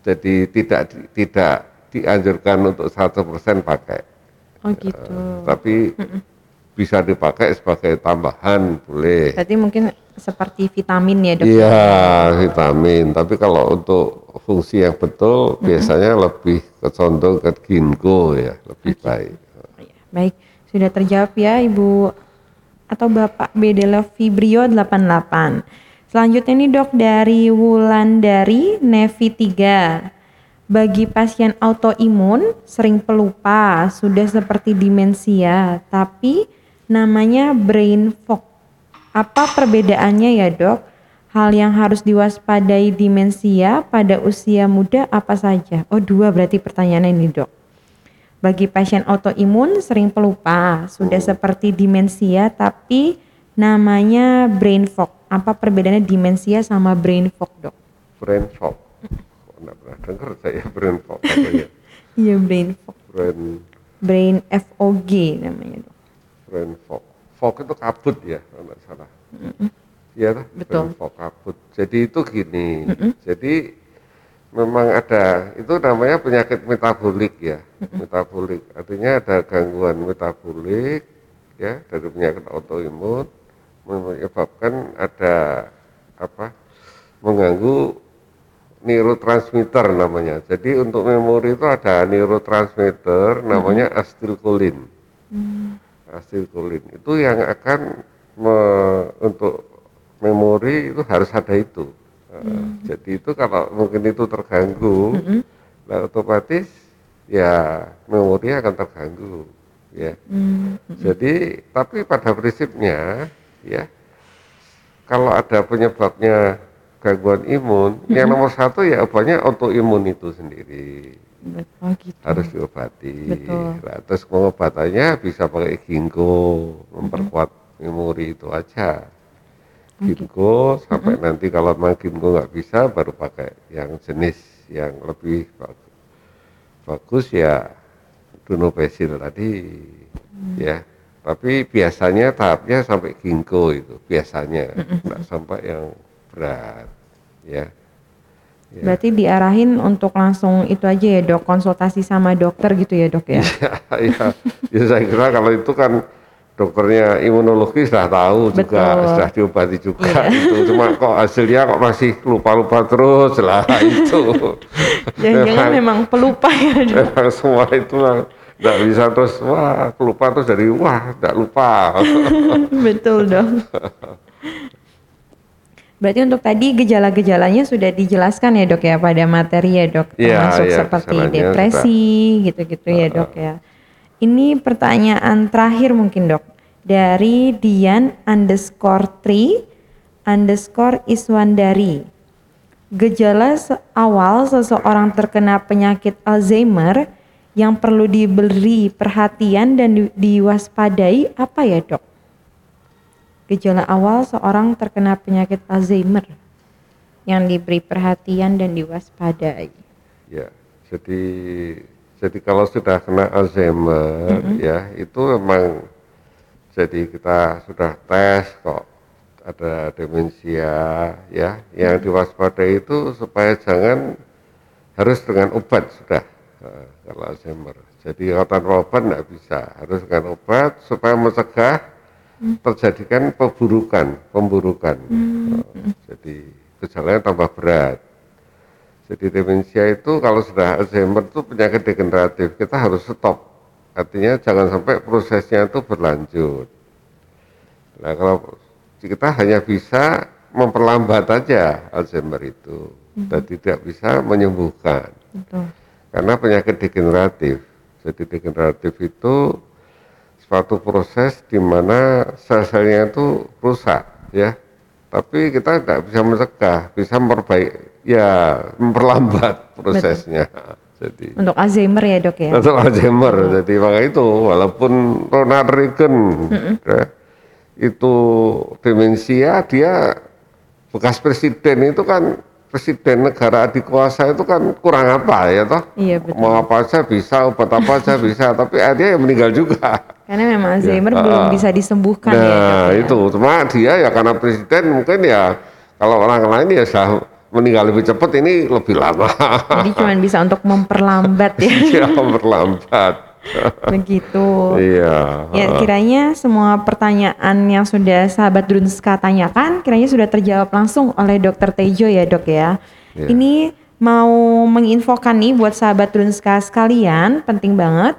jadi tidak tidak dianjurkan untuk satu persen pakai. Oh gitu. Uh, tapi mm -mm. bisa dipakai sebagai tambahan boleh. Berarti mungkin seperti vitamin ya dok? Iya vitamin. Tapi kalau untuk fungsi yang betul mm -hmm. biasanya lebih kecondong ke ginkgo ya lebih okay. baik. Oh, iya. Baik sudah terjawab ya ibu atau bapak Bedela Fibrio 88. Selanjutnya ini dok dari Wulandari Nevi 3 bagi pasien autoimun sering pelupa, sudah seperti demensia, tapi namanya brain fog. Apa perbedaannya ya dok? Hal yang harus diwaspadai demensia pada usia muda apa saja? Oh dua berarti pertanyaannya ini dok. Bagi pasien autoimun sering pelupa, sudah seperti demensia tapi namanya brain fog. Apa perbedaannya demensia sama brain fog dok? Brain fog nggak pernah dengar saya brain fog ya iya brain fog brain brain FOG namanya brain fog fog itu kabut ya kalau nggak salah mm -hmm. Betul. kabut. Jadi itu gini. Mm -mm. Jadi memang ada itu namanya penyakit metabolik ya. Metabolik artinya ada gangguan metabolik ya dari penyakit autoimun menyebabkan ada apa mengganggu neurotransmitter namanya. Jadi untuk memori itu ada neurotransmitter namanya hmm. acetylcholine. Hmm. Itu yang akan me, untuk memori itu harus ada itu. Hmm. jadi itu kalau mungkin itu terganggu, hmm. nah otomatis ya memori akan terganggu, ya. Hmm. Jadi tapi pada prinsipnya ya kalau ada penyebabnya gangguan imun, hmm. yang nomor satu ya obatnya autoimun itu sendiri. Betul gitu. Harus diobati. Betul. Nah, terus pengobatannya bisa pakai ginkgo, memperkuat hmm. memori itu aja. Ginkgo gitu. sampai hmm. nanti kalau memang ginkgo nggak bisa baru pakai yang jenis yang lebih bagus, bagus ya dunopesil tadi hmm. ya tapi biasanya tahapnya sampai ginkgo itu biasanya nggak sampai yang berat ya. ya. Berarti diarahin untuk langsung itu aja ya dok, konsultasi sama dokter gitu ya dok ya? <laughs> Iya, ya, saya kira kalau itu kan dokternya imunologi sudah tahu Betul. juga, sudah diobati juga iya. itu. Cuma kok hasilnya kok masih lupa-lupa terus lah <laughs> itu. Jangan-jangan memang pelupa ya dok? Memang semua itu lah nggak bisa terus wah pelupa terus dari wah nggak lupa. <laughs> Betul dong. Berarti untuk tadi gejala-gejalanya sudah dijelaskan ya dok ya pada materi ya dok, ya, termasuk ya, seperti depresi gitu-gitu ya dok ya. Ini pertanyaan terakhir mungkin dok dari Dian underscore tri underscore Iswandari. Gejala awal seseorang terkena penyakit Alzheimer yang perlu diberi perhatian dan diwaspadai apa ya dok? Gejala awal seorang terkena penyakit Alzheimer yang diberi perhatian dan diwaspadai. Ya, jadi jadi kalau sudah kena Alzheimer mm -hmm. ya itu memang jadi kita sudah tes kok ada demensia ya yang diwaspadai itu supaya jangan harus dengan obat sudah uh, kalau Alzheimer. Jadi kalau tanpa obat tidak bisa harus dengan obat supaya mencegah terjadikan pemburukan, pemburukan. Hmm. Jadi gejalanya tambah berat. Jadi demensia itu kalau sudah Alzheimer itu penyakit degeneratif, kita harus stop. Artinya jangan sampai prosesnya itu berlanjut. Nah kalau kita hanya bisa memperlambat aja Alzheimer itu, hmm. dan tidak bisa menyembuhkan. Betul. Karena penyakit degeneratif. Jadi degeneratif itu suatu proses di mana sel-selnya itu rusak ya tapi kita tidak bisa mencegah bisa memperbaiki ya memperlambat prosesnya Betul. jadi untuk Alzheimer ya dok ya untuk Alzheimer oh. jadi maka itu walaupun Ronald Reagan mm -mm. Ya, itu demensia dia bekas presiden itu kan presiden negara dikuasa itu kan kurang apa ya toh? Iya betul. Mau apa aja bisa, obat apa aja <laughs> bisa, tapi akhirnya ya meninggal juga. Karena memang Alzheimer ya. belum uh, bisa disembuhkan nah, ya. Nah itu, cuma dia ya karena presiden mungkin ya kalau orang lain ya sudah meninggal lebih cepat ini lebih lama. Jadi cuma bisa untuk memperlambat <laughs> ya. Iya memperlambat. <laughs> Begitu. Iya. Ya kiranya semua pertanyaan yang sudah sahabat Drunska tanyakan kiranya sudah terjawab langsung oleh Dokter Tejo ya dok ya. Iya. Ini mau menginfokan nih buat sahabat Drunska sekalian penting banget.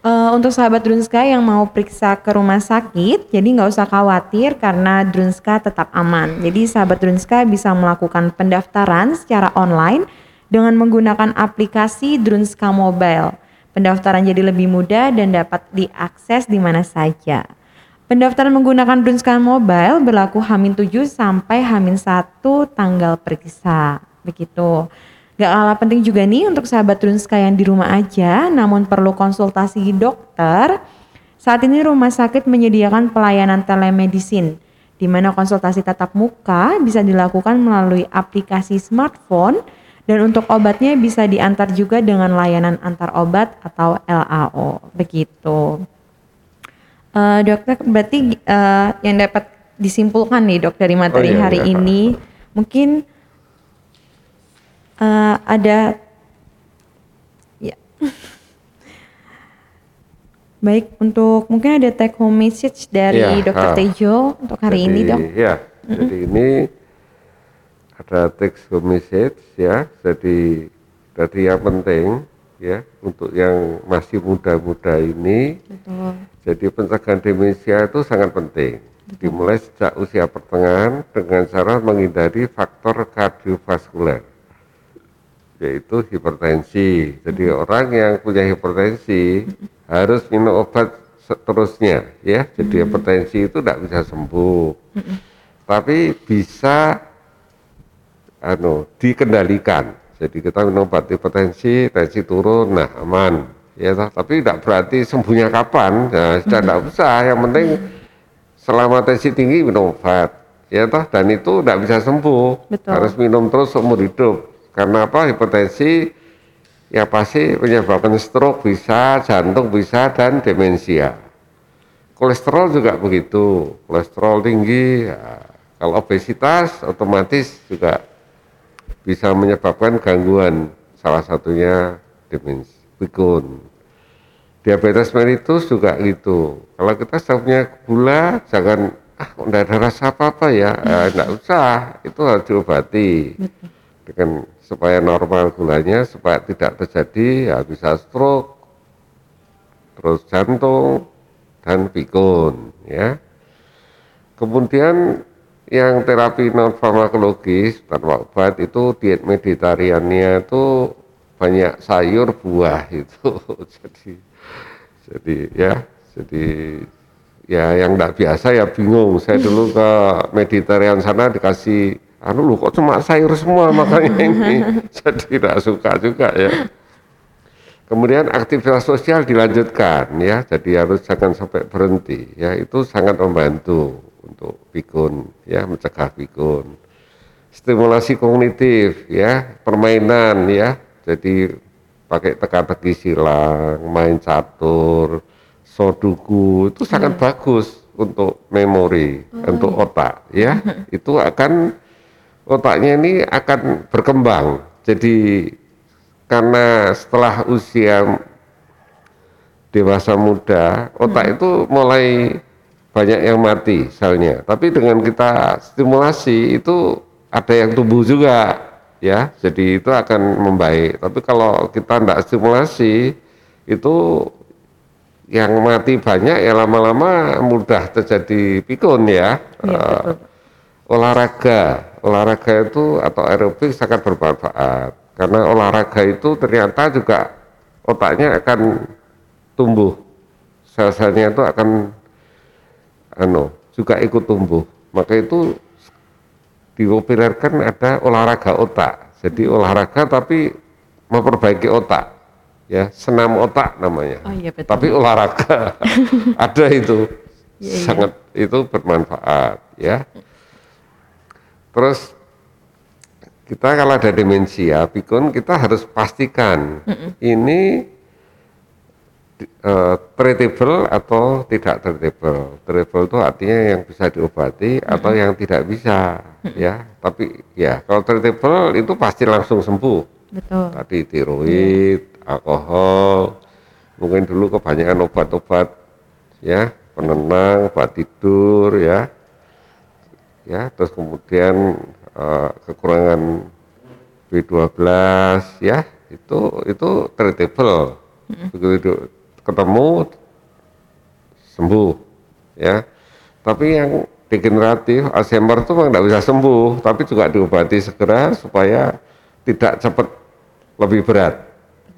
Uh, untuk sahabat Drunska yang mau periksa ke rumah sakit, jadi nggak usah khawatir karena Drunska tetap aman. Jadi sahabat Drunska bisa melakukan pendaftaran secara online dengan menggunakan aplikasi Drunska Mobile. Pendaftaran jadi lebih mudah dan dapat diakses di mana saja. Pendaftaran menggunakan Brunskan Mobile berlaku Hamin 7 sampai Hamin 1 tanggal periksa. Begitu. Gak kalah penting juga nih untuk sahabat Drunska yang di rumah aja namun perlu konsultasi dokter. Saat ini rumah sakit menyediakan pelayanan telemedicine di mana konsultasi tatap muka bisa dilakukan melalui aplikasi smartphone dan untuk obatnya bisa diantar juga dengan layanan antar obat atau LAO. Begitu. Uh, dokter berarti uh, yang dapat disimpulkan nih dok dari materi Oh, iya, hari iya. ini, mungkin eh, ada ya. <laughs> Baik, untuk mungkin ada take home message dari Iya, Dokter ah. Tejo untuk hari jadi, ini, Dok. Ya, jadi ini ada teks ya. Jadi tadi yang penting ya untuk yang masih muda-muda ini. Betul. Jadi pencegahan demensia itu sangat penting. Dimulai sejak usia pertengahan dengan cara menghindari faktor kardiovaskuler yaitu hipertensi. Jadi orang yang punya hipertensi harus minum obat seterusnya ya. Jadi hipertensi itu tidak bisa sembuh. Tapi bisa anu dikendalikan. Jadi kita minum obat hipertensi, tensi turun, nah aman. Ya, toh. tapi tidak berarti sembuhnya kapan. Nah, sudah tidak usah. Yang penting selama tensi tinggi minum obat. Ya toh, dan itu tidak bisa sembuh. Betul. Harus minum terus seumur hidup. Karena apa? Hipertensi ya pasti menyebabkan stroke bisa, jantung bisa, dan demensia. Kolesterol juga begitu. Kolesterol tinggi, ya, kalau obesitas otomatis juga bisa menyebabkan gangguan. Salah satunya demensi, pikun. Diabetes mellitus juga gitu. Kalau kita sudah punya gula, jangan ah kok nggak ada rasa apa-apa ya, eh, nggak usah. Itu harus diobati dengan supaya normal gulanya, supaya tidak terjadi ya bisa stroke, terus jantung dan pikun ya. Kemudian yang terapi non farmakologis tanpa obat itu diet meditariannya itu banyak sayur buah itu. <laughs> Jadi jadi ya jadi ya yang tidak biasa ya bingung. Saya dulu ke meditarian sana dikasih anu lu kok cuma sayur semua <laughs> makanya ini. Jadi tidak suka juga ya. Kemudian aktivitas sosial dilanjutkan ya, jadi harus jangan sampai berhenti ya, itu sangat membantu untuk pikun ya, mencegah pikun. Stimulasi kognitif ya, permainan ya, jadi pakai teka-teki silang, main catur, soduku itu sangat bagus untuk memori, untuk otak ya. <laughs> Itu akan otaknya ini akan berkembang. Jadi karena setelah usia dewasa muda, otak itu mulai banyak yang mati selnya. Tapi dengan kita stimulasi itu ada yang tumbuh juga ya. Jadi itu akan membaik. Tapi kalau kita tidak stimulasi itu yang mati banyak ya lama-lama mudah terjadi pikun ya. Iya, Eh, olahraga, olahraga itu atau aerobik sangat bermanfaat karena olahraga itu ternyata juga otaknya akan tumbuh, sel-selnya itu akan anu juga ikut tumbuh. Maka itu dipopulerkan ada olahraga otak. Jadi olahraga tapi memperbaiki otak, ya senam otak namanya. Oh iya betul. Tapi olahraga <laughs> ada itu Iya, iya. sangat itu bermanfaat ya. Terus kita kalau ada demensia, pikun kita harus pastikan ini eh, treatable atau tidak treatable. Treatable itu artinya yang bisa diobati atau yang tidak bisa, ya. Tapi ya kalau treatable itu pasti langsung sembuh. Betul. Tadi tiroid, alkohol, mungkin dulu kebanyakan obat-obat, ya penenang, obat tidur, ya, ya. Terus kemudian eh, kekurangan B12, ya itu itu treatable. Begitu ketemu sembuh ya. Tapi yang degeneratif Alzheimer itu memang tidak bisa sembuh tapi juga diobati segera supaya tidak cepat lebih berat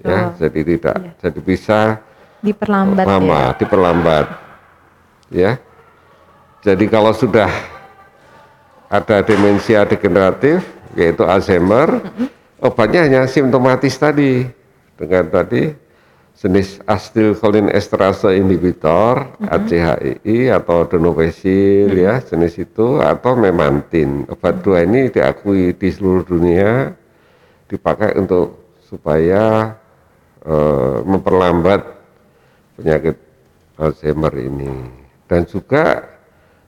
ya. Jadi tidak jadi bisa Diperlambat lama ya. diperlambat ya. Jadi kalau sudah ada demensia degeneratif yaitu Alzheimer obatnya hanya simptomatis tadi. Dengan tadi jenis acetylcholinesterase inhibitor ACHI atau donovesil ya jenis itu atau memantin. Obat dua ini diakui di seluruh dunia dipakai untuk supaya eh, memperlambat penyakit Alzheimer ini. Dan juga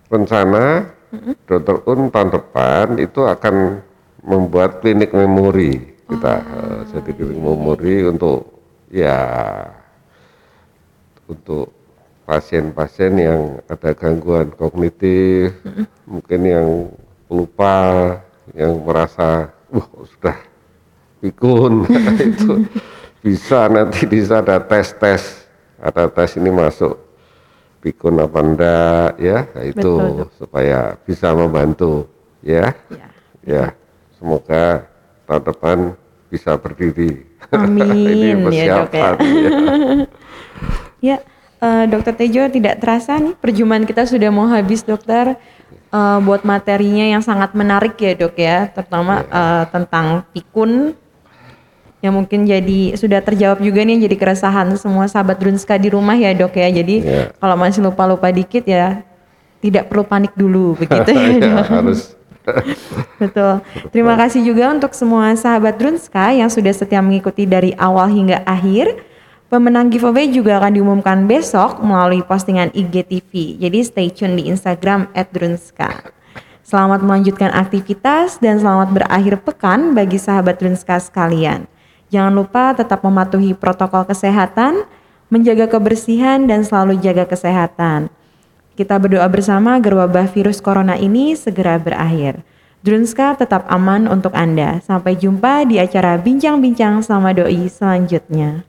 rencana mm-hmm. Dokter Un tahun depan itu akan membuat klinik memori kita. Oh. uh, jadi klinik memori untuk ya untuk pasien-pasien yang ada gangguan kognitif, mm-hmm. mungkin yang lupa, yang merasa, wah sudah pikun, <laughs> itu bisa nanti bisa ada tes-tes, ada tes ini masuk pikun apa enggak ya, nah itu Betul. supaya bisa membantu ya, ya, ya. semoga tahun depan bisa berdiri. <laughs> Amin ini ya dok ya. <laughs> ya. ya uh, Dokter Tejo tidak terasa nih perjumpaan kita sudah mau habis dokter uh, buat materinya yang sangat menarik ya dok ya terutama uh, tentang pikun yang mungkin jadi sudah terjawab juga nih jadi keresahan semua sahabat Drunska di rumah ya dok ya jadi yeah. kalau masih lupa-lupa dikit ya tidak perlu panik dulu begitu <laughs> ya, ya dok. harus Betul. Terima kasih juga untuk semua sahabat Drunska yang sudah setia mengikuti dari awal hingga akhir. Pemenang giveaway juga akan diumumkan besok melalui postingan IGTV. Jadi stay tune di Instagram @drunska. Selamat melanjutkan aktivitas dan selamat berakhir pekan bagi sahabat Drunska sekalian. Jangan lupa tetap mematuhi protokol kesehatan, menjaga kebersihan dan selalu jaga kesehatan. Kita berdoa bersama agar wabah virus corona ini segera berakhir. Drunska tetap aman untuk Anda. Sampai jumpa di acara Bincang-Bincang sama Doi selanjutnya.